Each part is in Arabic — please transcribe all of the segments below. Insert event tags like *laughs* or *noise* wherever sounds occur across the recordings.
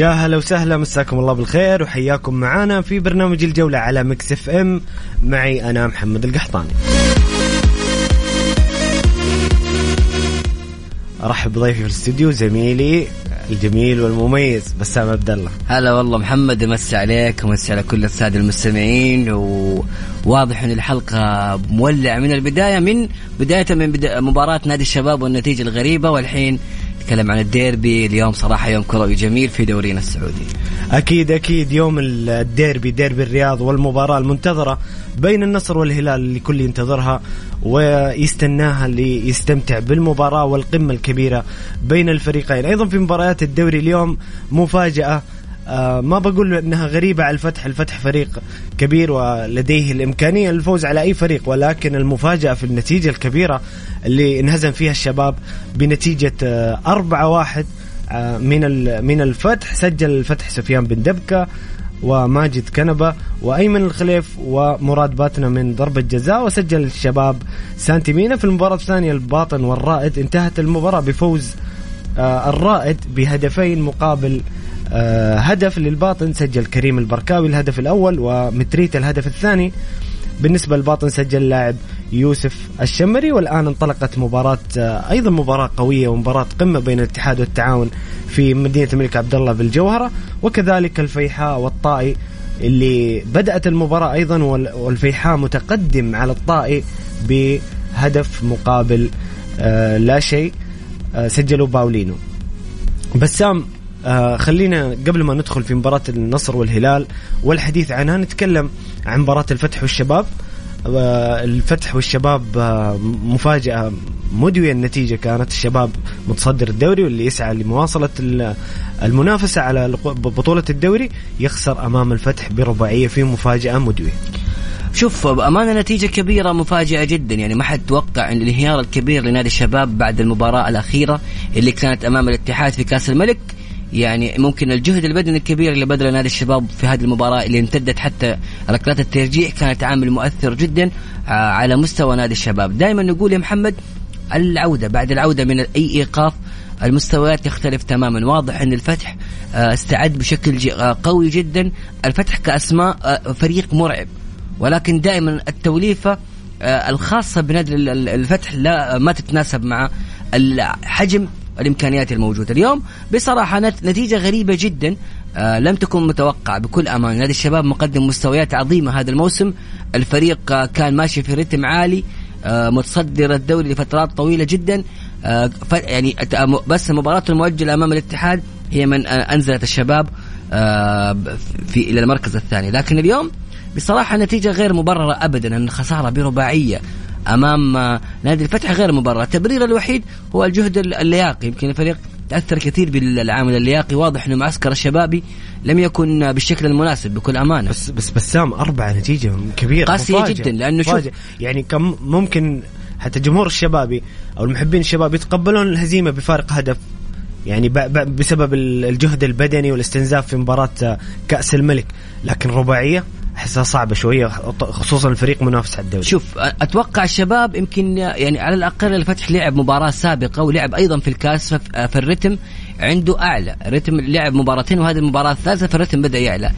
يا هلا وسهلا مساكم الله بالخير وحياكم معانا في برنامج الجولة على Mix FM. معي أنا محمد القحطاني. أرحب بضيفي في الاستوديو زميلي الجميل والمميز بسام عبد الله. هلا والله محمد مسي عليك ومسي على كل السادة المستمعين وواضح إن الحلقة مولعة من البداية من بداية من بدا مباراة نادي الشباب والنتيجة الغريبة والحين نتكلم عن الديربي اليوم صراحة يوم كروي جميل في دورينا السعودي. أكيد أكيد يوم الديربي ديربي الرياض والمباراة المنتظرة بين النصر والهلال اللي كل ينتظرها ويستناها اللي يستمتع بالمباراة والقمة الكبيرة بين الفريقين. أيضا في مباريات الدوري اليوم مفاجأة ما بقول إنها غريبة على الفتح، الفتح فريق كبير ولديه الإمكانية للفوز على أي فريق ولكن المفاجأة في النتيجة الكبيرة اللي انهزم فيها الشباب بنتيجة آه 4 1 آه من من الفتح. سجل الفتح سفيان بن دبكة وماجد كنبة وأيمن الخليف ومراد باتنا من ضربة جزاء وسجل الشباب سانتيمينا في المباراة الثانية الباطن والرائد. انتهت المباراة بفوز آه الرائد بهدفين مقابل آه هدف للباطن سجل كريم البركاوي الهدف الأول ومتريت الهدف الثاني. بالنسبة للباطن سجل لاعب يوسف الشمري والآن انطلقت مباراة آه أيضا مباراة قوية ومباراة قمة بين الاتحاد والتعاون في مدينة الملك عبد الله بالجوهرة وكذلك الفيحاء والطائي اللي بدأت المباراة أيضا والفيحاء متقدم على الطائي بهدف مقابل آه لا شيء آه سجلوا باولينو. بسام آه خلينا قبل ما ندخل في مباراة النصر والهلال والحديث عنها نتكلم عن مباراة الفتح والشباب. آه الفتح والشباب آه مفاجأة مدوية النتيجة كانت الشباب متصدر الدوري واللي يسعى لمواصلة المنافسة على بطولة الدوري يخسر أمام الفتح برباعية في مفاجأة مدوية. شوف بأمانة نتيجة كبيرة مفاجئة جدا. يعني ما حد توقع الانهيار الكبير لنادي الشباب بعد المباراة الأخيرة اللي كانت أمام الاتحاد في كأس الملك يعني ممكن الجهد البدني الكبير اللي بذله نادي الشباب في هذه المباراة اللي امتدت حتى ركلات الترجيح كانت عامل مؤثر جدا على مستوى نادي الشباب. دائما نقول يا محمد العودة بعد العودة من أي إيقاف المستويات تختلف تماما. واضح إن الفتح استعد بشكل قوي جدا. الفتح كأسماء فريق مرعب. ولكن دائما التوليفة الخاصة بنادي الفتح لا ما تتناسب مع الحجم الإمكانيات الموجودة. اليوم بصراحة نتيجة غريبة جدا آه لم تكن متوقعة بكل أمان نادي الشباب مقدم مستويات عظيمة هذا الموسم. الفريق آه كان ماشي في رتم عالي آه متصدر الدوري لفترات طويلة جدا. آه يعني بس المباراه المؤجله أمام الاتحاد هي من آه أنزلت الشباب آه في إلى المركز الثاني. لكن اليوم بصراحة نتيجة غير مبررة ابدا. إن خسارة برباعية أمام نادي الفتح غير مبرر التبرير الوحيد هو الجهد اللياقي. يمكن الفريق تأثر كثير بالعامل اللياقي. واضح أنه معسكر الشبابي لم يكن بالشكل المناسب بكل أمانة. بس بس بسام أربعة نتيجة كبيرة. قاسية مفاجأة. جداً، لأنه شوف-. يعني كم ممكن حتى جمهور الشبابي أو المحبين الشباب يتقبلون الهزيمة بفارق هدف. يعني بسبب ال- الجهد البدني والاستنزاف في مباراة آه، كأس الملك. لكن رباعية؟ أحسها صعبة شوية خصوصا الفريق منافس على الدوري. شوف أتوقع الشباب يمكن يعني على الأقل الفتح لعب مباراة سابقة ولعب أيضا في الكاس فالرتم عنده أعلى. رتم لعب مباراتين وهذه المباراة الثالثة فالرتم بدأ يعلى.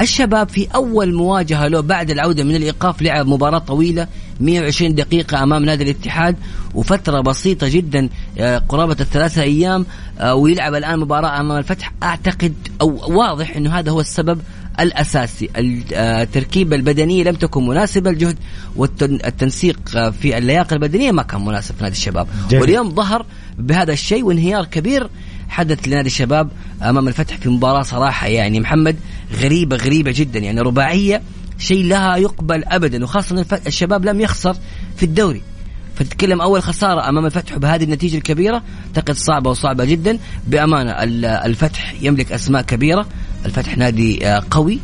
الشباب في أول مواجهة له بعد العودة من الإيقاف لعب مباراة طويلة 120 دقيقة أمام نادي الاتحاد وفترة بسيطة جدا آه، قرابة الثلاثة أيام آه، ويلعب الآن مباراة أمام الفتح. أعتقد أو واضح إنه هذا هو السبب الأساسي. ال- آه، التركيبه البدنية لم تكن مناسبة. الجهد والتنسيق في اللياقة البدنية ما كان مناسب في نادي الشباب. جميل. واليوم ظهر بهذا الشيء وانهيار كبير حدث لنادي الشباب أمام الفتح في مباراة صراحة. يعني محمد غريبة غريبة جدا. يعني رباعية شيء لا يقبل ابدا. وخاصة الشباب لم يخسر في الدوري. فتتكلم أول خسارة أمام الفتح بهذه النتيجة الكبيرة. أعتقد صعبة وصعبة جدا. بأمانة ال- الفتح يملك أسماء كبيرة. الفتح نادي آه، قوي.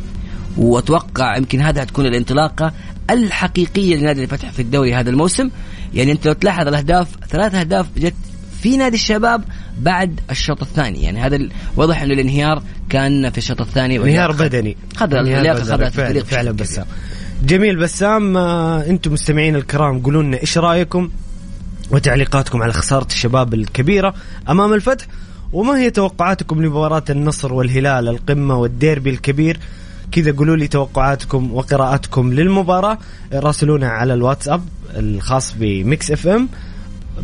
وأتوقع يمكن هذا حتكون الانطلاقة الحقيقية لنادي الفتح في الدوري هذا الموسم. يعني أنت لو تلاحظ الأهداف ثلاث أهداف جت في نادي الشباب بعد الشوط الثاني. يعني هذا واضح إنه الانهيار كان في الشوط الثاني انهيار. بدني. خذ اللياقة فعلا, الفريق فعلا بسام. جميل بسام آه، أنتم مستمعين الكرام قولوا لنا إيش رأيكم وتعليقاتكم على خسارة الشباب الكبيرة أمام الفتح. وما هي توقعاتكم لمباراة النصر والهلال القمة والديربي الكبير؟ كذا قولوا لي توقعاتكم وقراءاتكم للمباراة. راسلونا على الواتساب الخاص ب Mix FM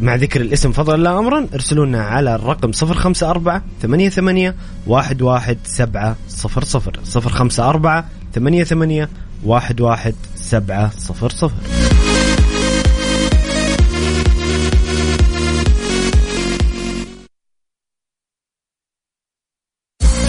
مع ذكر الاسم فضلا لا أمرا. ارسلوا لنا على الرقم 054 88 11700 054 88 11700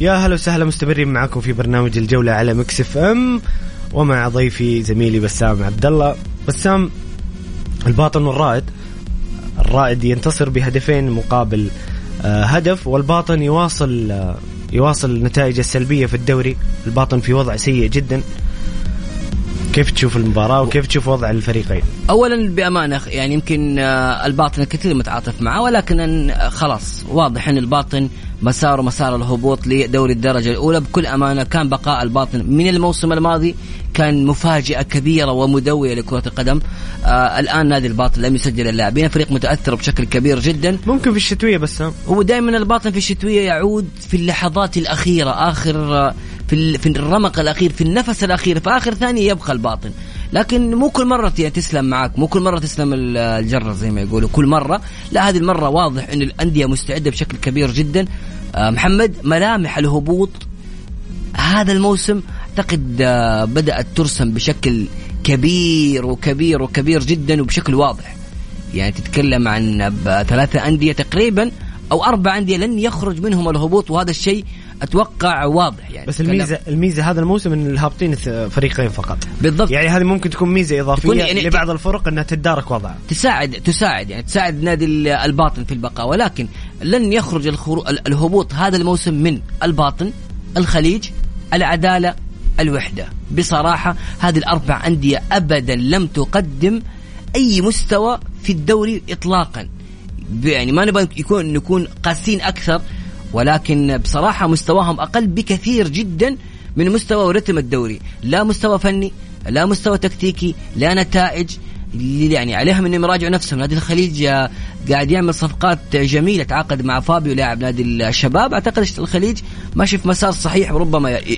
يا هلا وسهلا مستمرين معكم في برنامج الجولة على Mix FM ومع ضيفي زميلي بسام عبد الله بسام الباطن والرائد. الرائد ينتصر بهدفين مقابل آه، هدف والباطن يواصل آه، يواصل النتائج السلبية في الدوري. الباطن في وضع سيء جدا. كيف تشوف المباراة وكيف تشوف وضع الفريقين؟ اولا بأمانة يعني يمكن آه، الباطن الكثير متعاطف معه ولكن خلاص واضح إن الباطن مساره مسار الهبوط لدوري الدرجة الأولى. بكل أمانة كان بقاء الباطن من الموسم الماضي كان مفاجاه كبيرة ومدوية لكرة القدم. آه الآن نادي الباطن لم يسجل اللاعبين فريق متأثر بشكل كبير جدا. ممكن في الشتوية بسام هو دائما الباطن في الشتوية يعود في اللحظات الأخيرة آخر في ال- في الرمق الأخير في النفس الأخير في آخر ثانية يبقى الباطن. لكن مو كل مرة تسلم معك مو كل مرة تسلم ال- الجرة زي ما يقولوا كل مرة. لا هذه المرة واضح إن الأندية مستعدة بشكل كبير جدا. آه، محمد ملامح الهبوط. هذا الموسم أعتقد آه، بدأت ترسم بشكل كبير وكبير وكبير جدا وبشكل واضح. يعني تتكلم عن ثلاثة أندية تقريبا أو أربع أندية لن يخرج منهم الهبوط وهذا الشيء أتوقع واضح يعني بس الميزة الميزة هذا الموسم إن الهابطين فريقين فقط. بالضبط. يعني هذه ممكن تكون ميزة إضافية تكون يعني- لبعض الفرق إنها تتدارك وضعها. تساعد تساعد يعني تساعد نادي ال- الباطن في البقاء. ولكن لن يخرج الخرو... ال- الهبوط هذا الموسم من الباطن الخليج العدالة الوحدة. بصراحة هذه الأربع أندية أبدا لم تقدم أي مستوى في الدوري إطلاقا. ب- يعني ما نبغى يكون نكون قاسين أكثر. ولكن بصراحة مستواهم أقل بكثير جدا من مستوى ورتم الدوري. لا مستوى فني لا مستوى تكتيكي لا نتائج. يعني عليهم إنهم يراجعوا نفسهم. نادي الخليج آه، قاعد يعمل صفقات جميلة تعاقد مع فابيو لاعب نادي الشباب. أعتقد الخليج ماشي في مسار صحيح وربما يعني.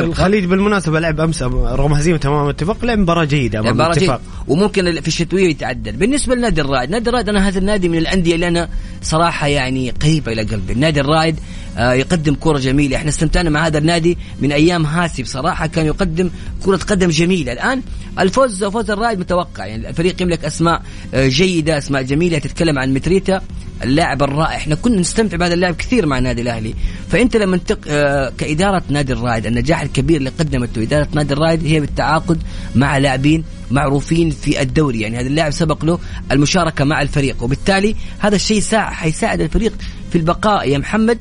الخليج بالمناسبة لعب أمس رغم هزيمة امام اتفاق لعب مباراة جيدة أمام مباراة اتفاق جيد. وممكن في الشتوية يتعدل. بالنسبة لنادي الرائد نادي الرائد أنا هذا النادي من الأندية اللي أنا صراحة يعني قريبه إلى قلبي. النادي الرائد آه، يقدم كرة جميلة. إحنا استمتعنا مع هذا النادي من أيام هاسي بصراحة كان يقدم كرة قدم جميلة. الآن الفوز فوز الرائد متوقع. يعني الفريق يملك أسماء آه، جيدة أسماء جميلة تتكلم عن متريتا اللاعب الرائع. إحنا كنا نستمتع بهذا اللاعب كثير مع النادي الأهلي. فأنت لما تق... آه، كإدارة نادي الرائد النجاح الكبير اللي قدمته إدارة نادي الرائد هي بالتعاقد مع لاعبين معروفين في الدوري. يعني هذا اللاعب سبق له المشاركة مع الفريق. وبالتالي هذا الشيء ساع... حيساعد الفريق في البقاء يا محمد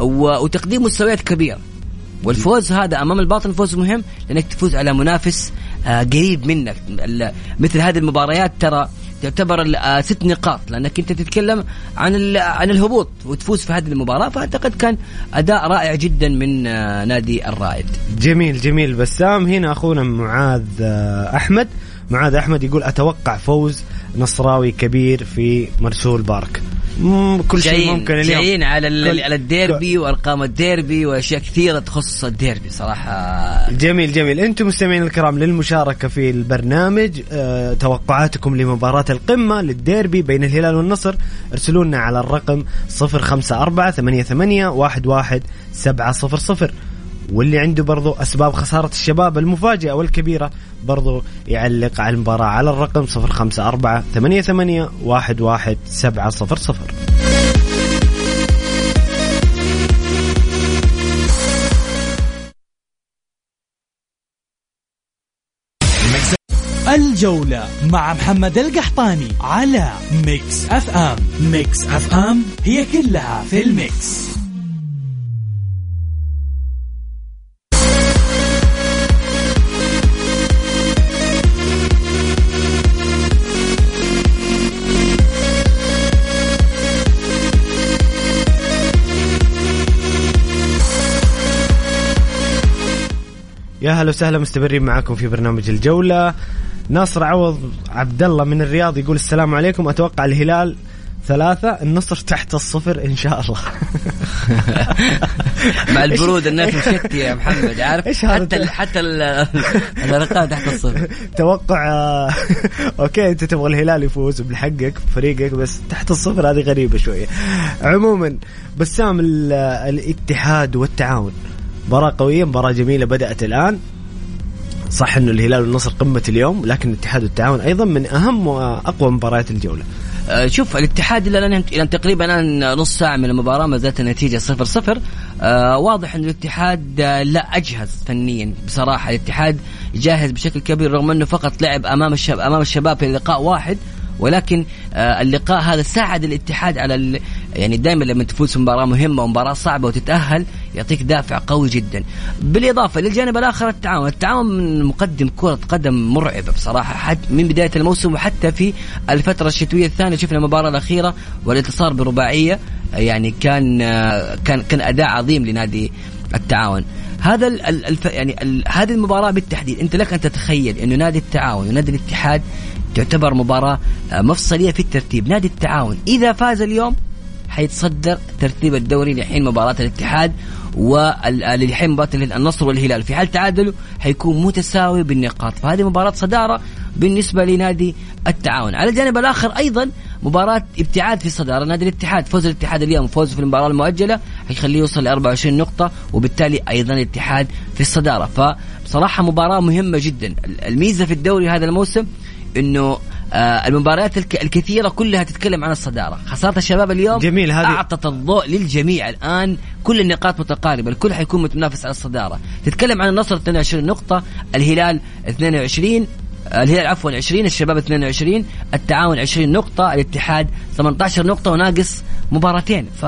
و... وتقديم مستويات كبيرة. والفوز هذا أمام الباطن فوز مهم لأنك تفوز على منافس آه، قريب منك. مثل هذه المباريات ترى تعتبر آه، ست نقاط لأنك انت تتكلم عن عن الهبوط وتفوز في هذه المباراة فأعتقد كان أداء رائع جدا من آه، نادي الرائد. جميل جميل. بسام هنا أخونا معاذ آه، أحمد. معاذ أحمد يقول أتوقع فوز نصراوي كبير في مرسول بارك. كل شيء ممكن اليوم. جايين على كل- على الديربي وأرقام الديربي وأشياء كثيرة تخص الديربي صراحة. جميل جميل. أنتم مستمعين الكرام للمشاركة في البرنامج أه توقعاتكم لمباراة القمة للديربي بين الهلال والنصر. ارسلوا لنا على الرقم 054 88 11 700 واللي عنده برضو أسباب خسارة الشباب المفاجئة والكبيرة برضو يعلق على المباراة على الرقم 054 88 11 700 الجولة مع محمد القحطاني على Mix FM. Mix FM هي كلها في ال mix. يا هلا وسهلا مستمرين معاكم في برنامج الجولة. ناصر عوض عبد الله من الرياض يقول السلام عليكم. أتوقع الهلال ثلاثة النصر تحت الصفر إن شاء الله. *laughs* مع البرود الناس مشتي يا محمد عارف؟ إيش حتى ال حتى ال- الأرقام تحت الصفر. توقع آه، *laughs* okay أنت تبغى الهلال يفوز بحقك فريقك بس تحت الصفر هذه غريبة شوية. عموما بسام ال- الاتحاد والتعاون. مباراة قوية مباراة جميلة بدأت الآن. صح إنه الهلال والنصر قمة اليوم لكن الاتحاد والتعاون أيضا من أهم وأقوى مباريات الجولة. آه، شوف الاتحاد إلى الآن تقريبا الآن نص ساعة من المباراة ما زالت النتيجة 0 0 آه واضح ان الاتحاد آه لا أجهز فنيا بصراحة. الاتحاد جاهز بشكل كبير رغم إنه فقط لعب أمام الشباب أمام الشباب في لقاء واحد. ولكن آه اللقاء هذا ساعد الاتحاد على. يعني دائما لما تفوز مباراة مهمة ومباراة صعبة وتتأهل يعطيك دافع قوي جدا. بالإضافة للجانب الآخر التعاون. التعاون مقدم كرة قدم مرعبة بصراحة حد من بداية الموسم وحتى في الفترة الشتوية الثانية. شفنا المباراة الأخيرة والانتصار برباعية يعني كان آه كان كان أداء عظيم لنادي التعاون. هذا ال ال الف يعني هذه المباراة بالتحديد أنت لك أن تتخيل إنه نادي التعاون ونادي الاتحاد تعتبر مباراة آه، مفصلية في الترتيب. نادي التعاون إذا فاز اليوم حيتصدر ترتيب الدوري لحين مباراة الاتحاد ولحين مباراة النصر والهلال. في حال تعادلوا حيكون متساوي بالنقاط. فهذه مباراة صدارة بالنسبة لنادي التعاون. على الجانب الآخر أيضا مباراة ابتعاد في الصدارة. نادي الاتحاد فوز الاتحاد اليوم فوز في المباراة المؤجلة حيخليه يوصل ل 24 نقطة وبالتالي أيضا الاتحاد في الصدارة. فبصراحة مباراة مهمة جدا. الميزة في الدوري هذا الموسم إنه آه المباريات الك- الكثيرة كلها تتكلم عن الصدارة. خسارة الشباب اليوم جميل، هذه- أعطت الضوء للجميع. الآن كل النقاط متقاربة الكل حيكون متنافس على الصدارة. تتكلم عن النصر 22 نقطة الهلال 22 آه، الهلال عفوا 20 الشباب 22 التعاون 20 نقطة الاتحاد 18 نقطة وناقص مباراتين. ف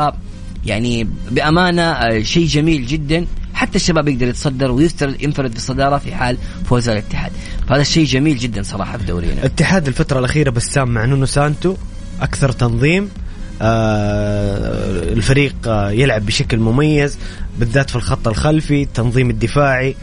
يعني بأمانة آه، شيء جميل جدا. حتى الشباب يقدر يتصدر ويفترض ينفرد بالصدارة في حال فوز الاتحاد. فهذا الشيء جميل جدا صراحة في دورينا. الاتحاد الفترة الأخيرة بسام مع نونو سانتو أكثر تنظيم آه الفريق آه يلعب بشكل مميز بالذات في الخط الخلفي التنظيم الدفاعي.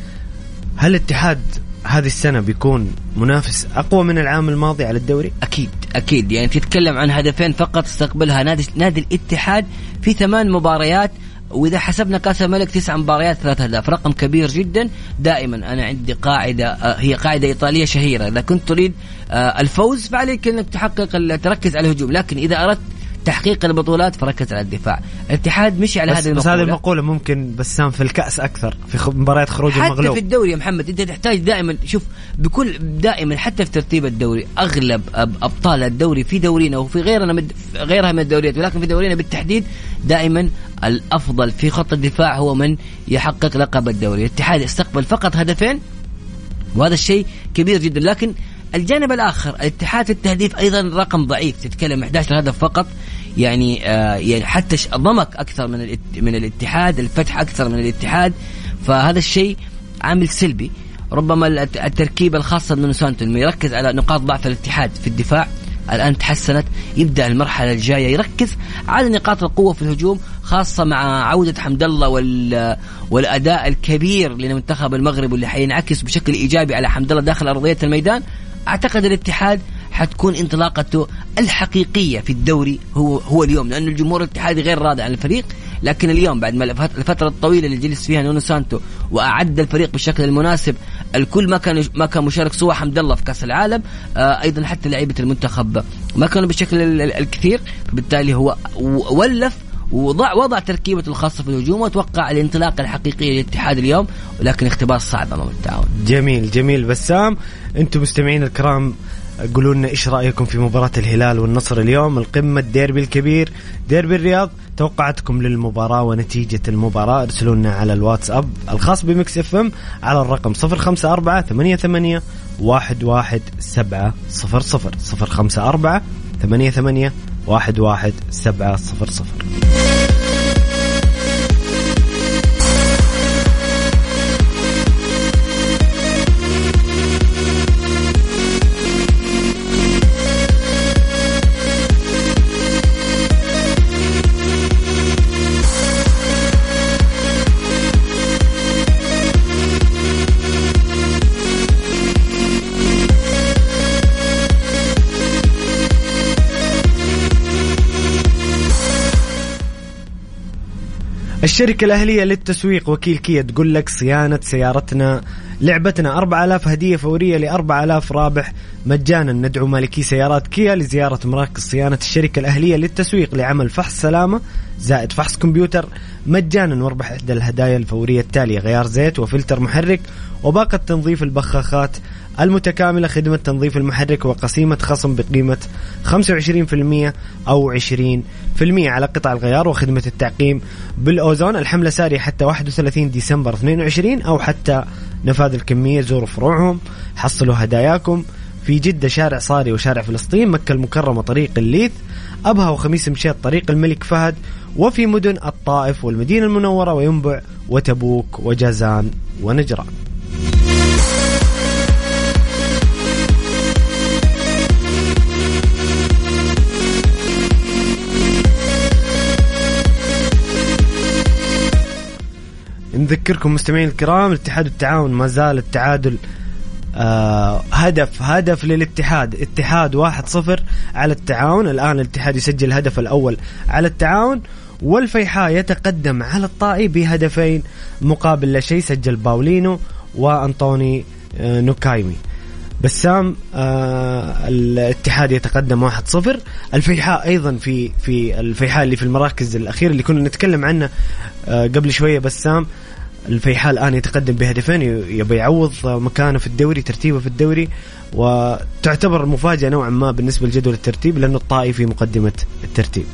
هل الاتحاد هذه السنة بيكون منافس أقوى من العام الماضي على الدوري؟ أكيد أكيد. يعني تتكلم عن هدفين فقط استقبلها نادي نادي الاتحاد في ثمان مباريات وإذا حسبنا كأس الملك تسع مباريات ثلاث أهداف رقم كبير جدا. دائما أنا عندي قاعدة آه، هي قاعدة إيطالية شهيرة. إذا كنت تريد آه، الفوز فعليك إنك تحقق تركز على الهجوم. لكن إذا أردت تحقيق البطولات فركز على الدفاع. الاتحاد مشي على هذه المقولة بس هذه المقولة. ممكن بسام في الكأس أكثر في مباريات خروج حتى المغلوب. حتى في الدوري يا محمد أنت تحتاج دائما شوف بكل دائما حتى في ترتيب الدوري أغلب أبطال الدوري في دورينا وفي غيرنا من غيرها من الدوريات ولكن في دورينا بالتحديد دائما الأفضل في خط الدفاع هو من يحقق لقب الدوري. الاتحاد استقبل فقط هدفين وهذا الشيء كبير جدا. لكن الجانب الآخر الاتحاد في التهديف أيضا رقم ضعيف تتكلم 11 هدف فقط. يعني آه يعني حتى ضمك أكثر من من الاتحاد الفتح أكثر من الاتحاد. فهذا الشيء عامل سلبي. ربما التركيبه الخاصة بنونو سانتو انه يركز على نقاط ضعف الاتحاد في الدفاع الآن تحسنت يبدأ المرحلة الجاية يركز على نقاط القوة في الهجوم خاصة مع عودة حمد الله وال والأداء الكبير لمنتخب المغرب واللي حينعكس بشكل إيجابي على حمد الله داخل أرضية الميدان. أعتقد الاتحاد حتكون انطلاقته الحقيقية في الدوري هو هو اليوم لأنه الجمهور الاتحادي غير راضي عن الفريق لكن اليوم بعد ما الفترة الطويلة اللي جلس فيها نونو سانتو وأعد الفريق بالشكل المناسب الكل ما كان ما كان مشارك سوى حمد الله في كأس العالم آه أيضا حتى لعيبة المنتخب ما كانوا بالشكل الكثير فبالتالي هو ولف وضع وضع تركيبته الخاصة في الهجوم واتوقع الانطلاقه الحقيقيه للاتحاد اليوم ولكن اختبار صعب أمام التعاون. جميل جميل بسام أنتم مستمعين الكرام قولوا لنا إيش رأيكم في مباراة الهلال والنصر اليوم؟ القمة الديربي الكبير ديربي الرياض. توقعاتكم للمباراة ونتيجة المباراة. ارسلوا لنا على الواتساب الخاص ب Mix FM على الرقم 054 88 11700 054 88 11700 الشركة الأهلية للتسويق وكيل كيا تقول لك صيانة سيارتنا لعبتنا 4000 هدية فورية ل 4000 رابح مجانا. ندعو مالكي سيارات كيا لزيارة مراكز صيانة الشركة الأهلية للتسويق لعمل فحص سلامة. زائد فحص كمبيوتر مجانا واربح إحدى الهدايا الفورية التالية غيار زيت وفلتر محرك وباقة تنظيف البخاخات المتكاملة خدمة تنظيف المحرك وقسيمة خصم بقيمة 25% أو 20% على قطع الغيار وخدمة التعقيم بالأوزون. الحملة سارية حتى 31 ديسمبر 22 أو حتى نفاذ الكمية زوروا فروعهم حصلوا هداياكم. في جدة شارع صاري وشارع فلسطين مكة المكرمة طريق الليث أبها وخميس مشيط طريق الملك فهد. وفي مدن الطائف والمدينة المنورة وينبع وتبوك وجازان ونجران. نذكركم مستمعين الكرام الاتحاد والتعاون ما زال التعادل آه هدف هدف للاتحاد. اتحاد واحد صفر على التعاون. الآن الاتحاد يسجل الهدف الأول على التعاون والفيحاء يتقدم على الطائي بهدفين مقابل لا شيء سجل باولينو وأنطوني آه نوكايمي. بسام آه الاتحاد يتقدم 1-0 الفيحاء أيضا في في الفيحاء اللي في المراكز الاخيره اللي كنا نتكلم عنه آه قبل شوية بسام. الفيحاء الآن يتقدم بهدفين يبي يعوض مكانه في الدوري ترتيبه في الدوري وتعتبر مفاجأة نوعا ما بالنسبة لجدول الترتيب لأنه الطائي في مقدمة الترتيب.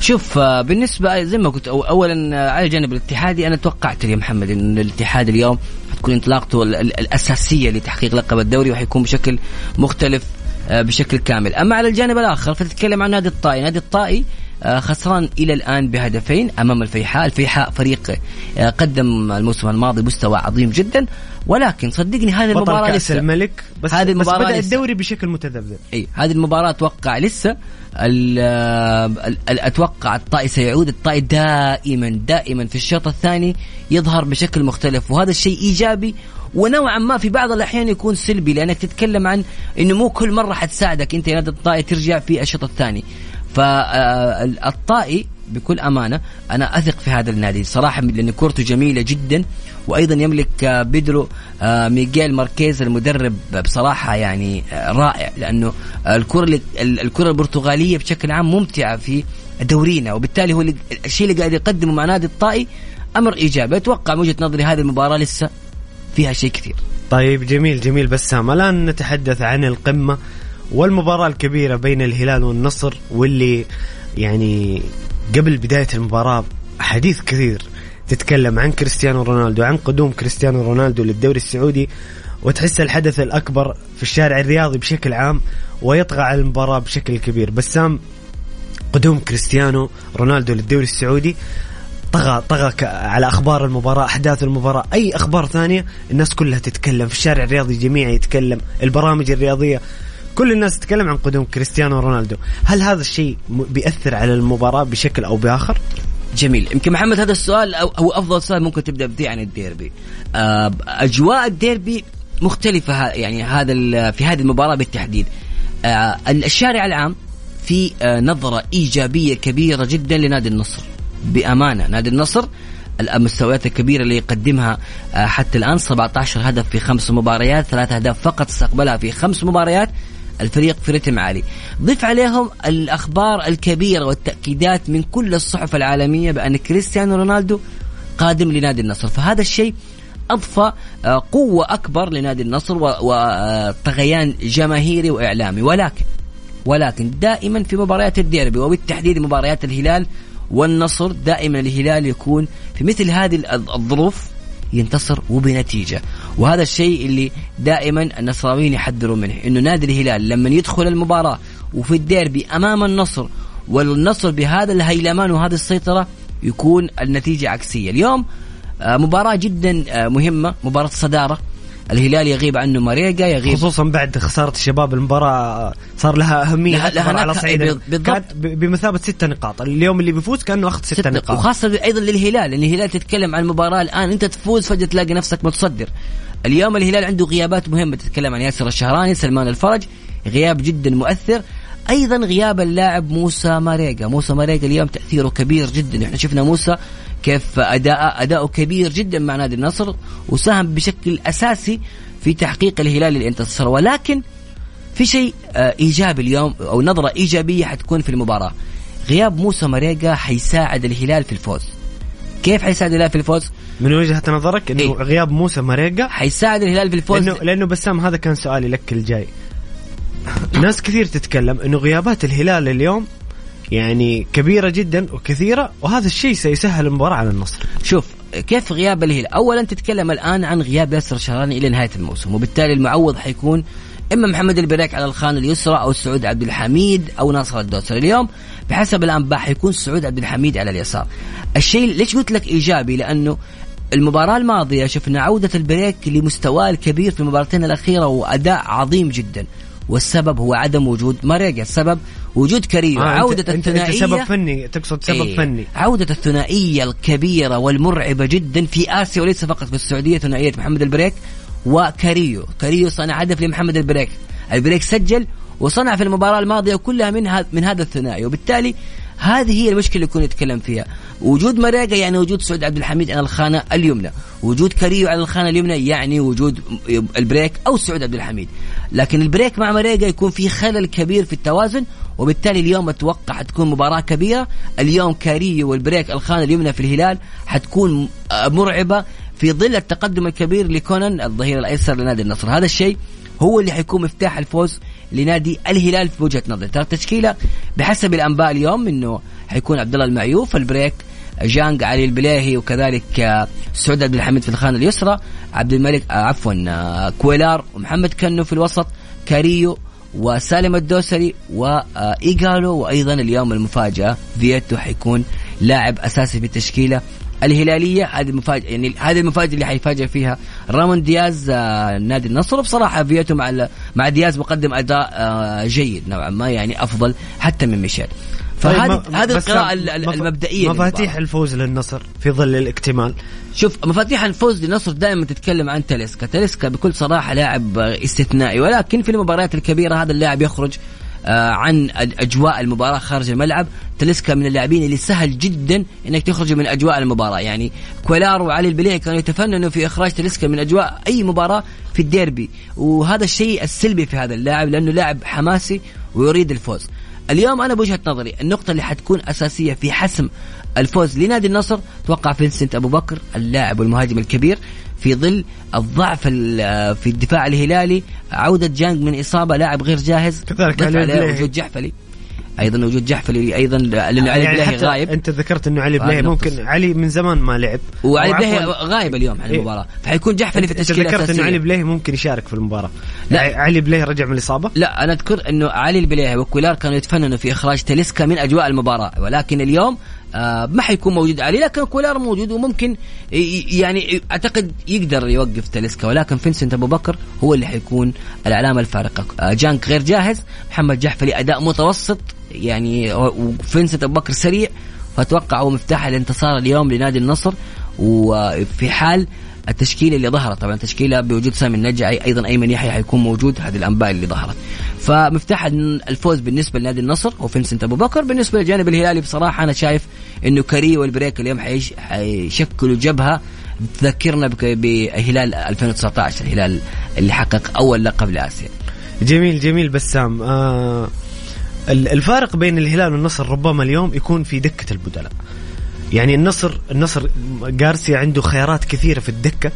شوف آه، بالنسبة زي ما قلت أولا آه، على الجانب الاتحادي أنا توقعت يا محمد أن الاتحاد اليوم حتكون انطلاقته الأساسية لتحقيق لقب الدوري وحيكون بشكل مختلف آه، بشكل كامل. أما على الجانب الآخر فتتكلم عن نادي الطائي. نادي الطائي خسران إلى الآن بهدفين أمام الفيحاء، الفيحاء فريق آه، قدم الموسم الماضي مستوى عظيم جدا. ولكن صدقني هذه بطل المباراة كأس لسه. الملك بس هذه بس المباراة بدأ لسه. الدوري بشكل متذبذب. إي هذه المباراة أتوقع لسه. ال- ال- ال- أتوقع الطائي سيعود. الطائي دائما دائما في الشوط الثاني يظهر بشكل مختلف. وهذا الشيء إيجابي. ونوعا ما في بعض الأحيان يكون سلبي لأنك تتكلم عن إنه مو كل مرة حتساعدك أنت يا نادي الطائي ترجع في الشوط الثاني. فالطائي بكل أمانة أنا أثق في هذا النادي صراحة لأن كورته جميلة جدا وأيضا يملك بيدرو آه، ميغيل ماركيز المدرب بصراحة يعني آه، رائع لأنه الكرة الكرة البرتغالية بشكل عام ممتعة في دورينا وبالتالي هو الشيء اللي قاعد يقدمه مع نادي الطائي أمر إيجابي. أتوقع من وجهة نظري هذه المباراة لسه فيها شيء كثير. طيب جميل جميل بسام الآن نتحدث عن القمة. والمباراة الكبيرة بين الهلال والنصر واللي يعني قبل بداية المباراة حديث كثير تتكلم عن كريستيانو رونالدو عن قدوم كريستيانو رونالدو للدوري السعودي وتحس الحدث الأكبر في الشارع الرياضي بشكل عام ويطغى على المباراة بشكل كبير. بسام قدوم كريستيانو رونالدو للدوري السعودي طغى طغى على أخبار المباراة أحداث المباراة. أي أخبار ثانية الناس كلها تتكلم في الشارع الرياضي جميعا يتكلم البرامج الرياضية كل الناس تتكلم عن قدوم كريستيانو رونالدو. هل هذا الشيء بيأثر على المباراة بشكل أو بآخر؟ جميل. يمكن محمد هذا السؤال أو هو أفضل سؤال ممكن تبدأ فيه عن الديربي. آه، أجواء الديربي مختلفة ه- يعني هذا في هذه المباراة بالتحديد. آه، الشارع العام في آه، نظرة إيجابية كبيرة جدا لنادي النصر. بأمانة نادي النصر المستويات الكبيرة اللي يقدمها حتى الآن 17 هدف في خمس مباريات ثلاث أهداف فقط استقبلها في خمس مباريات. الفريق في رتم عالي. ضيف عليهم الأخبار الكبيرة والتأكيدات من كل الصحف العالمية بأن كريستيانو رونالدو قادم لنادي النصر. فهذا الشيء أضفى آه، قوة أكبر لنادي النصر وطغيان جماهيري وإعلامي. ولكن ولكن دائما في مباريات الديربي وبالتحديد مباريات الهلال والنصر دائما الهلال يكون في مثل هذه الظ- الظروف ينتصر وبنتيجة. وهذا الشيء اللي دائما النصراويين يحذروا منه إنه نادي الهلال لما يدخل المباراة وفي الديربي أمام النصر والنصر بهذا الهيلمان وهذه السيطرة يكون النتيجة عكسية. اليوم آه، مباراة جدا آه، مهمة مباراة صدارة. الهلال يغيب عنه ماريجا يغيب خصوصا بعد خسارة الشباب المباراة صار لها أهمية لها- لها على صعيد. بالضبط. كانت ب- بمثابة ستة نقاط. اليوم اللي بيفوز كأنه أخذ ستة ستة نقاط. وخاصة أيضا للهلال لأن الهلال تتكلم عن المباراة الآن أنت تفوز فجأة تلاقي نفسك متصدر. اليوم الهلال عنده غيابات مهمة تتكلم عن ياسر الشهراني سلمان الفرج غياب جدا مؤثر. أيضا غياب اللاعب موسى ماريجا. موسى ماريجا اليوم تأثيره كبير جدا. إحنا شفنا موسى كيف اداء اداؤه كبير جدا مع نادي النصر وساهم بشكل أساسي في تحقيق الهلال للانتصار ولكن في شيء آه، إيجابي اليوم أو نظرة إيجابية حتكون في المباراة. غياب موسى ماريجا حيساعد الهلال في الفوز. كيف حيساعد الهلال في الفوز؟ من وجهة نظرك إنه إيه. غياب موسى ماريجا حيساعد الهلال في الفوز؟ لأنه لأنه بسام هذا كان سؤالي لك الجاي. ناس كثير تتكلم إنه غيابات الهلال اليوم يعني كبيرة جدا وكثيرة وهذا الشيء سيسهل المباراة على النصر. شوف كيف غياب الهلال؟ اولا تتكلم الآن عن غياب ياسر شهراني إلى نهاية الموسم وبالتالي المعوض حيكون إما محمد البريك على الخانه اليسرى أو سعود عبد الحميد أو ناصر الدوسري. اليوم بحسب الأنباء حيكون سعود عبد الحميد على اليسار. الشيء ليش قلت لك إيجابي؟ لأنه المباراة الماضية شفنا عودة البريك لمستواه الكبير في المباراتين الأخيرة وأداء عظيم جدا. والسبب هو عدم وجود ماريجا السبب وجود كاريو آه، عودة أنت الثنائية سبب فني تقصد سبب إيه. فني. عودة الثنائية الكبيرة والمرعبة جدا في آسيا وليس فقط في السعودية ثنائية محمد البريك وكاريو. كاريو صنع هدف لمحمد البريك. البريك سجل وصنع في المباراة الماضية كلها من هذا من هذا الثنائي وبالتالي هذه هي المشكلة اللي كنا نتكلم فيها. وجود ماريجا يعني وجود سعود عبد الحميد على الخانة اليمنى. وجود كاريو على الخانة اليمنى يعني وجود البريك أو سعود عبد الحميد. لكن البريك مع ماريغا يكون في خلل كبير في التوازن وبالتالي اليوم أتوقع حتكون مباراة كبيرة. اليوم كاريو والبريك الخانة اليمنى في الهلال حتكون آه، مرعبة في ظل التقدم الكبير لكونان الظهير الأيسر لنادي النصر. هذا الشيء هو اللي حيكون مفتاح الفوز لنادي الهلال في وجهة نظري. ترى التشكيلة بحسب الأنباء اليوم إنه حيكون عبد الله المعيوف البريك جانج علي البليهي وكذلك آه، سعود عبد الحميد في الخانة اليسرى عبد الملك آه، عفوا آه، كويلار ومحمد كنو في الوسط كاريو وسالم الدوسري وايجالو وأيضا اليوم المفاجأة فيتو حيكون لاعب أساسي في التشكيلة. الهلالية هذه المفاجأة يعني هذه المفاجأة اللي حيفاجئ فيها رامون دياز آه، نادي النصر. بصراحة فيتو مع مع دياز مقدم أداء آه، جيد نوعا ما يعني أفضل حتى من ميشيل. فهذه طيب هذه القراءة المبدئية مفاتيح الفوز للنصر في ظل الاكتمال شوف مفاتيح الفوز للنصر دائما تتكلم عن تاليسكا. تاليسكا بكل صراحة لاعب استثنائي ولكن في المباريات الكبيرة هذا اللاعب يخرج عن أجواء المباراة خارج الملعب. تلسكا من اللاعبين اللي سهل جدا إنك تخرج من أجواء المباراة. يعني كويلار وعلي البليعي كانوا يتفننوا في إخراج تلسكا من أجواء أي مباراة في الديربي. وهذا الشيء السلبي في هذا اللاعب لأنه لاعب حماسي ويريد الفوز. اليوم أنا بوجهة نظري النقطة اللي حتكون أساسية في حسم الفوز لنادي النصر توقع فينسنت أبو بكر اللاعب والمهاجم الكبير. في ظل الضعف في الدفاع الهلالي عودة جانج من إصابة لاعب غير جاهز. كذلك عليه وجود جحفلي. أيضا وجود جحفلي أيضا لأنه علي يعني غايب. أنت ذكرت إنه علي بليهي ممكن علي من زمان ما لعب. وعلي بليهي غايب اليوم عن المباراة. إيه؟ فحيكون جحفلي في التشكيلة ذكرت إنه علي بليهي ممكن يشارك في المباراة. لا. علي بليهي رجع من الإصابة؟ لا أنا أذكر إنه علي البليهي وكويلار كانوا يتفننوا في إخراج تاليسكا من أجواء المباراة. ولكن اليوم ما حيكون موجود علي لكن كويلار موجود وممكن يعني أعتقد يقدر يوقف تاليسكا ولكن فينسنت أبو بكر هو اللي حيكون العلامة الفارقة. آه جانج غير جاهز محمد جحفلي أداء متوسط يعني وفينسنت أبو بكر سريع. فأتوقع هو مفتاح الانتصار اليوم لنادي النصر. وفي حال التشكيلة اللي ظهرت. طبعا تشكيله بوجود سامي النجعي أيضا أيمن يحيى حيكون موجود هذه الأنباء اللي ظهرت. فمفتاح الفوز بالنسبة لنادي النصر وفينسنت ابو بكر. بالنسبة للجانب الهلالي بصراحة أنا شايف إنه كاريو والبريك اليوم حيشكلوا جبهة. تذكرنا بهلال 2019 الهلال اللي حقق أول لقب لآسيا. جميل جميل بسام. آه الفارق بين الهلال والنصر ربما اليوم يكون في دكة البدلاء. يعني النصر النصر جارسيا عنده خيارات كثيرة في الدكة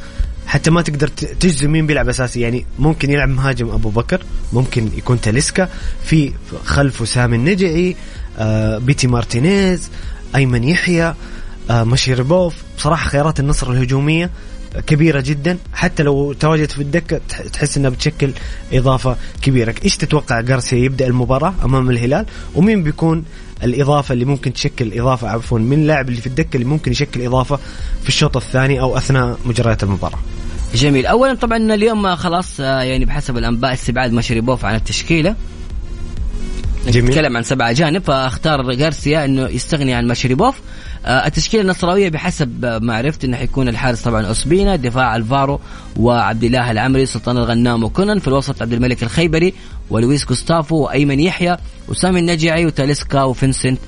حتى ما تقدر تجزم مين بيلعب أساسي. يعني ممكن يلعب مهاجم أبو بكر ممكن يكون تاليسكا في خلفه سامي النجعي آه بيتي مارتينيز أيمن يحيى آه مشيربوف بصراحة خيارات النصر الهجومية كبيرة جدا. حتى لو تواجدت في الدكة تحس إنها بتشكل إضافة كبيرة. إيش تتوقع جارسيا يبدأ المباراة أمام الهلال؟ ومين بيكون الإضافة اللي ممكن تشكل اضافه عفوا من اللاعب اللي في الدكة اللي ممكن يشكل إضافة في الشوط الثاني أو أثناء مجريات المباراة. جميل. اولا طبعا اليوم خلاص آه، يعني بحسب الأنباء استبعاد مشربوف عن التشكيلة. جميل. نتكلم عن سبعة أجانب فأختار غارسيا أنه يستغني عن مشربوف آه التشكيلة النصراوية بحسب ما عرفت أنه حيكون الحارس طبعا أوسبينا دفاع ألفارو وعبد الله العمري سلطان الغنام وكونن في الوسط عبد الملك الخيبري ولويس جوستافو وأيمن يحيى وسامي النجعي وتاليسكا وفنسنت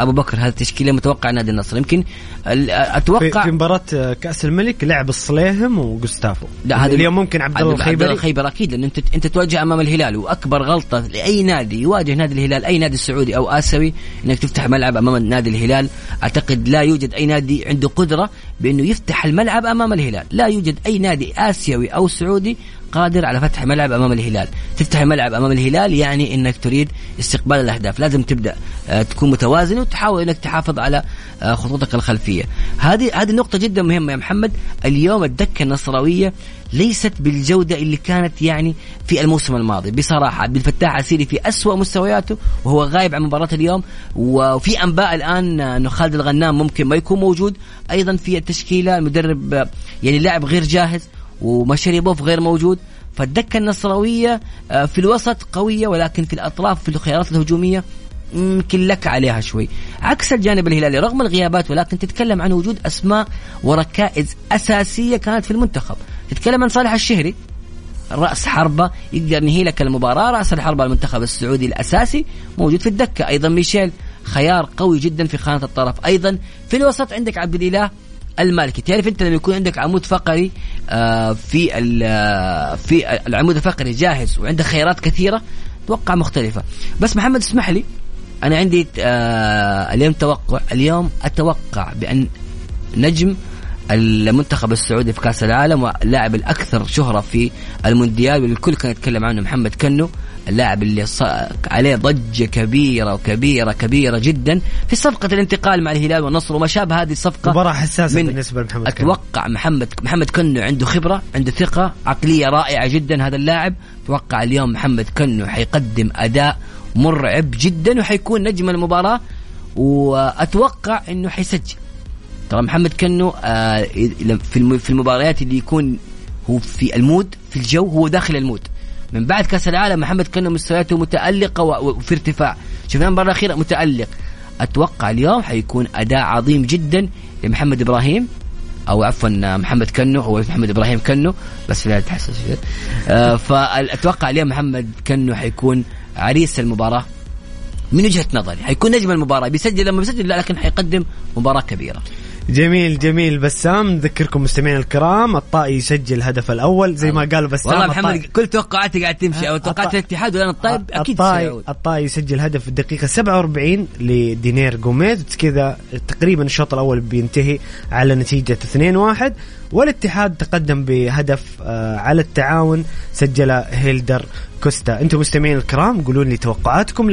أبو بكر. هذه التشكيلة متوقع نادي النصر. يمكن أتوقع في, مباراة كأس الملك لعب الصليهم وجوستافو لا هذا اليوم ممكن عبد الله الخيبري عبد الخيبر أكيد لأن انت أنت تواجه أمام الهلال وأكبر غلطة لأي نادي يواجه نادي الهلال أي نادي سعودي أو آسيوي إنك تفتح ملعب أمام نادي الهلال. أعتقد لا يوجد أي نادي عنده قدرة بأنه يفتح الملعب أمام الهلال. لا يوجد أي نادي آسيوي أو سعودي قادر على فتح ملعب أمام الهلال. تفتح الملعب أمام الهلال يعني إنك تريد استقبال الأهداف. لازم تبدأ آه، تكون متوازن وتحاول إنك تحافظ على آه، خطوطك الخلفية. هذه هذه نقطة جدا مهمة يا محمد. اليوم الدكة النصراوية ليست بالجودة اللي كانت يعني في الموسم الماضي. بصراحة عبد الفتاح عسيري في أسوأ مستوياته وهو غايب عن مباراة اليوم. وفي أنباء الآن إنه خالد الغنام ممكن ما يكون موجود. أيضا في التشكيلة المدرب يعني لاعب غير جاهز ومشاريبوف غير موجود. فالدكة النصراوية آه، في الوسط قوية ولكن في الأطراف في الخيارات الهجومية يمكن لك عليها شوي. عكس الجانب الهلالي رغم الغيابات ولكن تتكلم عن وجود أسماء وركائز أساسية كانت في المنتخب. تتكلم عن صالح الشهري رأس حربة يقدر ينهي لك المباراة رأس الحربة المنتخب السعودي الأساسي موجود في الدكة. أيضا ميشيل خيار قوي جدا في خانة الطرف. أيضا في الوسط عندك عبد الإله المالكي. تعرف أنت لما يكون عندك عمود فقري آه، في آه، في العمود الفقري جاهز وعندك خيارات كثيرة توقع مختلفة. بس محمد اسمح لي أنا عندي آه، اليوم توقع اليوم أتوقع بأن نجم المنتخب السعودي في كأس العالم واللاعب الأكثر شهرة في المونديال والكل كان يتكلم عنه محمد كنو اللاعب اللي. عليه ضجة كبيرة وكبيرة كبيرة جدا في صفقة الانتقال مع الهلال والنصر وما شابه هذه الصفقة مباراة حساسة من بالنسبة لمحمد كنو. أتوقع محمد محمد كنو عنده خبرة عنده ثقة عقلية رائعة جدا هذا اللاعب أتوقع اليوم محمد كنو حيقدم أداء مرعب جدا وحيكون نجم المباراة وأتوقع إنه حيسجل. ترى محمد كنو آه، في الم- في المباريات اللي يكون هو في ال mood في الجو هو داخل ال mood. من بعد كأس العالم محمد كنو مستوياته متألقة وفي ارتفاع. شفنا المباراة الأخيرة متألق. أتوقع اليوم حيكون أداء عظيم جدا لمحمد إبراهيم أو عفوا محمد كنو هو محمد إبراهيم كنو بس لا تحسس. آه فأتوقع اليوم محمد كنو حيكون عريس المباراة من وجهة نظري حيكون نجم المباراة بيسجل لما بيسجل لا لكن حيقدم مباراة كبيرة. جميل جميل. بسام نذكركم مستمعينا الكرام الطائي يسجل الهدف الأول. زي ما قال بسام والله الطائي- محمد كل توقعاتي قاعد تمشي أو الط- توقعات الاتحاد ولا الطيب أكيد الطائي. الطائي يسجل هدف في الدقيقة 47 لدينير جوميز. كذا تقريبا الشوط الأول بينتهي على نتيجة 2-1 والاتحاد تقدم بهدف آه، على التعاون سجل هيلدر كوستا. أنتم مستمعين الكرام قولوا لي توقعاتكم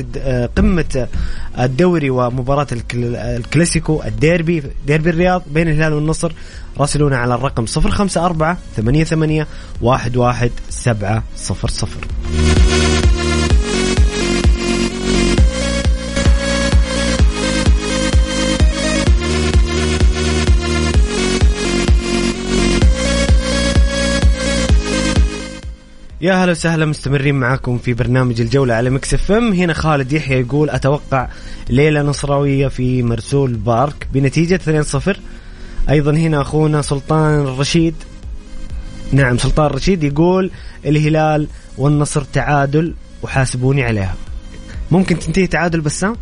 الد- آه، قمة آه، الدوري ومباراة الكل- الكلاسيكو الديربي ديربي الرياض بين الهلال والنصر. راسلونا على الرقم 054 88 11 يا هلا وسهلا مستمرين معاكم في برنامج الجولة على مكس إف إم. هنا خالد يحيى يقول أتوقع ليلة نصراوية في مرسول بارك. بنتيجة 2-0 أيضا هنا أخونا سلطان الرشيد. نعم سلطان الرشيد يقول الهلال والنصر تعادل وحاسبوني عليها. ممكن تنتهي تعادل بسام؟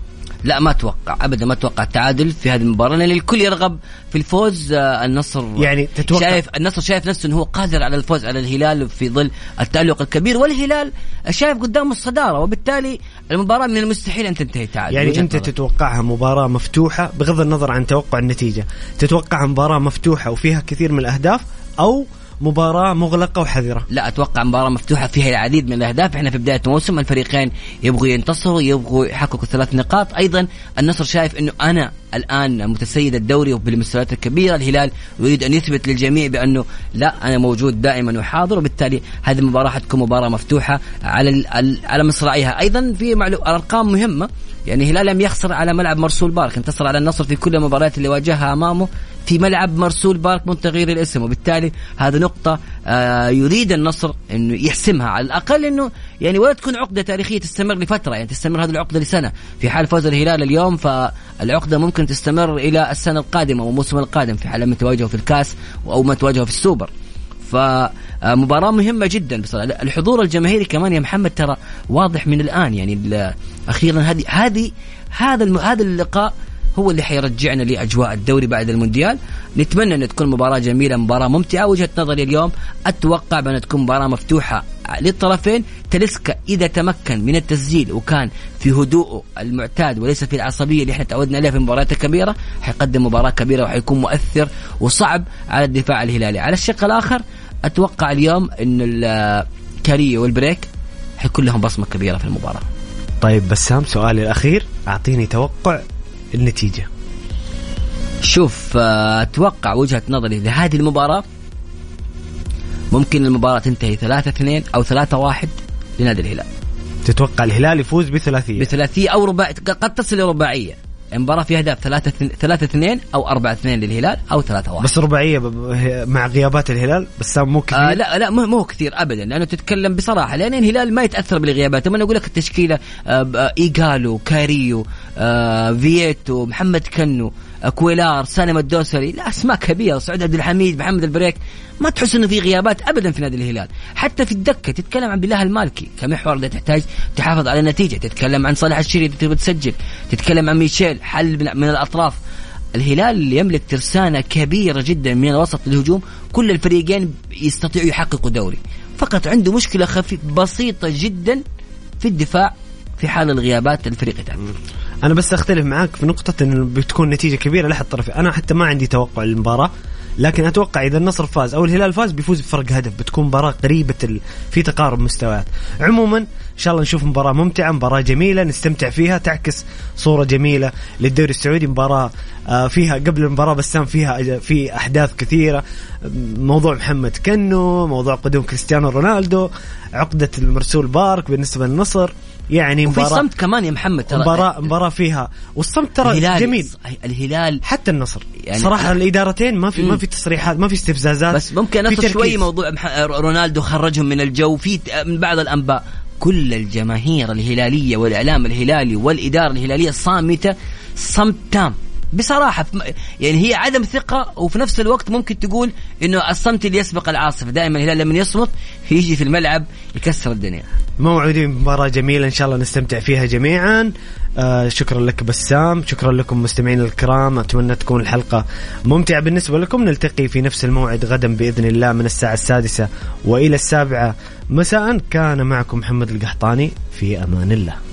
لا ما أتوقع ابدا ما أتوقع التعادل في هذه المباراة لأن الكل يرغب في الفوز آه، النصر يعني تتوقع- شايف النصر شايف نفسه إنه هو قادر على الفوز على الهلال في ظل التألق الكبير والهلال شايف قدامه الصدارة وبالتالي المباراة من المستحيل أن تنتهي تعادل يعني أنت نظري. تتوقعها مباراة مفتوحة بغض النظر عن توقع النتيجة تتوقعها مباراة مفتوحة وفيها كثير من الأهداف أو مباراة مغلقة وحذرة. لا أتوقع مباراة مفتوحة فيها العديد من الأهداف. إحنا في بداية موسم الفريقين يبغوا ينتصروا يبغوا يحققوا ثلاث نقاط. أيضا النصر شايف إنه أنا الآن متسيد الدوري وبالمستويات الكبيرة. الهلال يريد أن يثبت للجميع بأنه لا أنا موجود دائما وحاضر. وبالتالي هذه المباراة حتكون مباراة مفتوحة على على مصراعيها أيضا في معلو... أرقام مهمة. يعني الهلال لم يخسر على ملعب مرسول بارك انتصر على النصر في كل المباريات اللي واجهها أمامه. في ملعب مرسول بارك من تغيير الاسم وبالتالي هذه نقطة آه يريد النصر إنه يحسمها على الأقل إنه يعني ولا تكون عقدة تاريخية تستمر لفترة يعني تستمر هذه العقدة لسنة. في حال فوز الهلال اليوم فالعقدة ممكن تستمر إلى السنة القادمة والموسم القادم في حال لم يتواجهوا في الكاس أو ما تواجهوا في السوبر. فمباراة مهمة جدا بصراحة. الحضور الجماهيري كمان يا محمد ترى واضح من الآن يعني أخيرا هذه هذه هذا هذا اللقاء هو اللي حيرجعنا لأجواء الدوري بعد المونديال. نتمنى أن تكون مباراة جميلة مباراة ممتعة. وجهة نظري اليوم أتوقع بأن تكون مباراة مفتوحة للطرفين. تلسكا إذا تمكن من التسجيل وكان في هدوءه المعتاد وليس في العصبية اللي إحنا تعودنا عليها في المباريات الكبيره حيقدم مباراة كبيرة وحيكون مؤثر وصعب على الدفاع الهلالي. على الشق الآخر أتوقع اليوم إن ال- كاريو والبريك حيكون لهم بصمة كبيرة في المباراة. طيب بسام سؤالي الأخير. أعطيني توقع النتيجة. شوف آه، أتوقع وجهة نظري لهذه المباراة ممكن المباراة تنتهي 3 2 أو 3 1 لنادي الهلال. تتوقع الهلال يفوز بثلاثية؟ بثلاثية أو رباعيه قد تصل لرباعيه المباراه فيها أهداف 3 3 2 أو 4 2 للهلال أو 3 1 بس رباعية مع غيابات الهلال؟ بسام مو كثير؟ آه لا لا مو مو كثير ابدا لأنه تتكلم بصراحة لأن الهلال ما يتأثر بالغيابات. لما أقول لك التشكيلة آه آه، إيجالو كاريو آه فييتو محمد كنو آه كويلار سالم الدوسري لا أسماء كبيرة سعود عبد الحميد محمد البريك. ما تحس إنه في غيابات ابدا في نادي الهلال. حتى في الدكة تتكلم عن عبد الله المالكي. كمحور إذا تحتاج تحافظ على النتيجة. تتكلم عن صالح الشيري إذا تبغى تسجل. تتكلم عن ميشيل حل من- الأطراف. الهلال يملك ترسانة كبيرة جدا من الوسط للهجوم كل الفريقين يستطيعوا يحققوا دوري. فقط عنده مشكلة خفيف بسيطة جدا في الدفاع في حال الغيابات الفريق يتعب أنا بس أختلف معاك في نقطة إنه بتكون نتيجة كبيرة لاحد الطرفين أنا حتى ما عندي توقع للمباراة لكن أتوقع إذا النصر فاز أو الهلال فاز بيفوز بفرق هدف بتكون مباراة قريبة ال... في تقارب مستويات. عموما إن شاء الله نشوف مباراة ممتعة مباراة جميلة نستمتع فيها تعكس صورة جميلة للدوري السعودي. مباراة آه، فيها قبل المباراة بسام فيها في أحداث كثيرة. موضوع محمد كنو موضوع قدوم كريستيانو رونالدو عقدة المرسول بارك بالنسبة للنصر. يعني وفي مباراة صمت كمان يا محمد ترى. مباراة مباراة فيها. والصمت ترى الهلال جميل. الهلال حتى النصر. يعني صراحة الإدارتين ما في. ما في تصريحات ما في استفزازات. بس ممكن ندخل شوي. موضوع رونالدو خرجهم من الجو. في من بعض الأنباء كل الجماهير الهلالية والإعلام الهلالي والإدارة الهلالية صامتة صمت تام. بصراحة يعني هي عدم ثقة وفي نفس الوقت ممكن تقول إنه الصمت اللي يسبق العاصفة دائما الهلال لما يصمت يجي في الملعب يكسر الدنيا. موعودين بمباراة جميلة إن شاء الله نستمتع فيها جميعا. آه شكرا لك بسام شكرا لكم مستمعينا الكرام أتمنى تكون الحلقة ممتعة. بالنسبة لكم نلتقي في نفس الموعد غدا بإذن الله من الساعة السادسة وإلى السابعة. مساء كان معكم محمد القحطاني في أمان الله.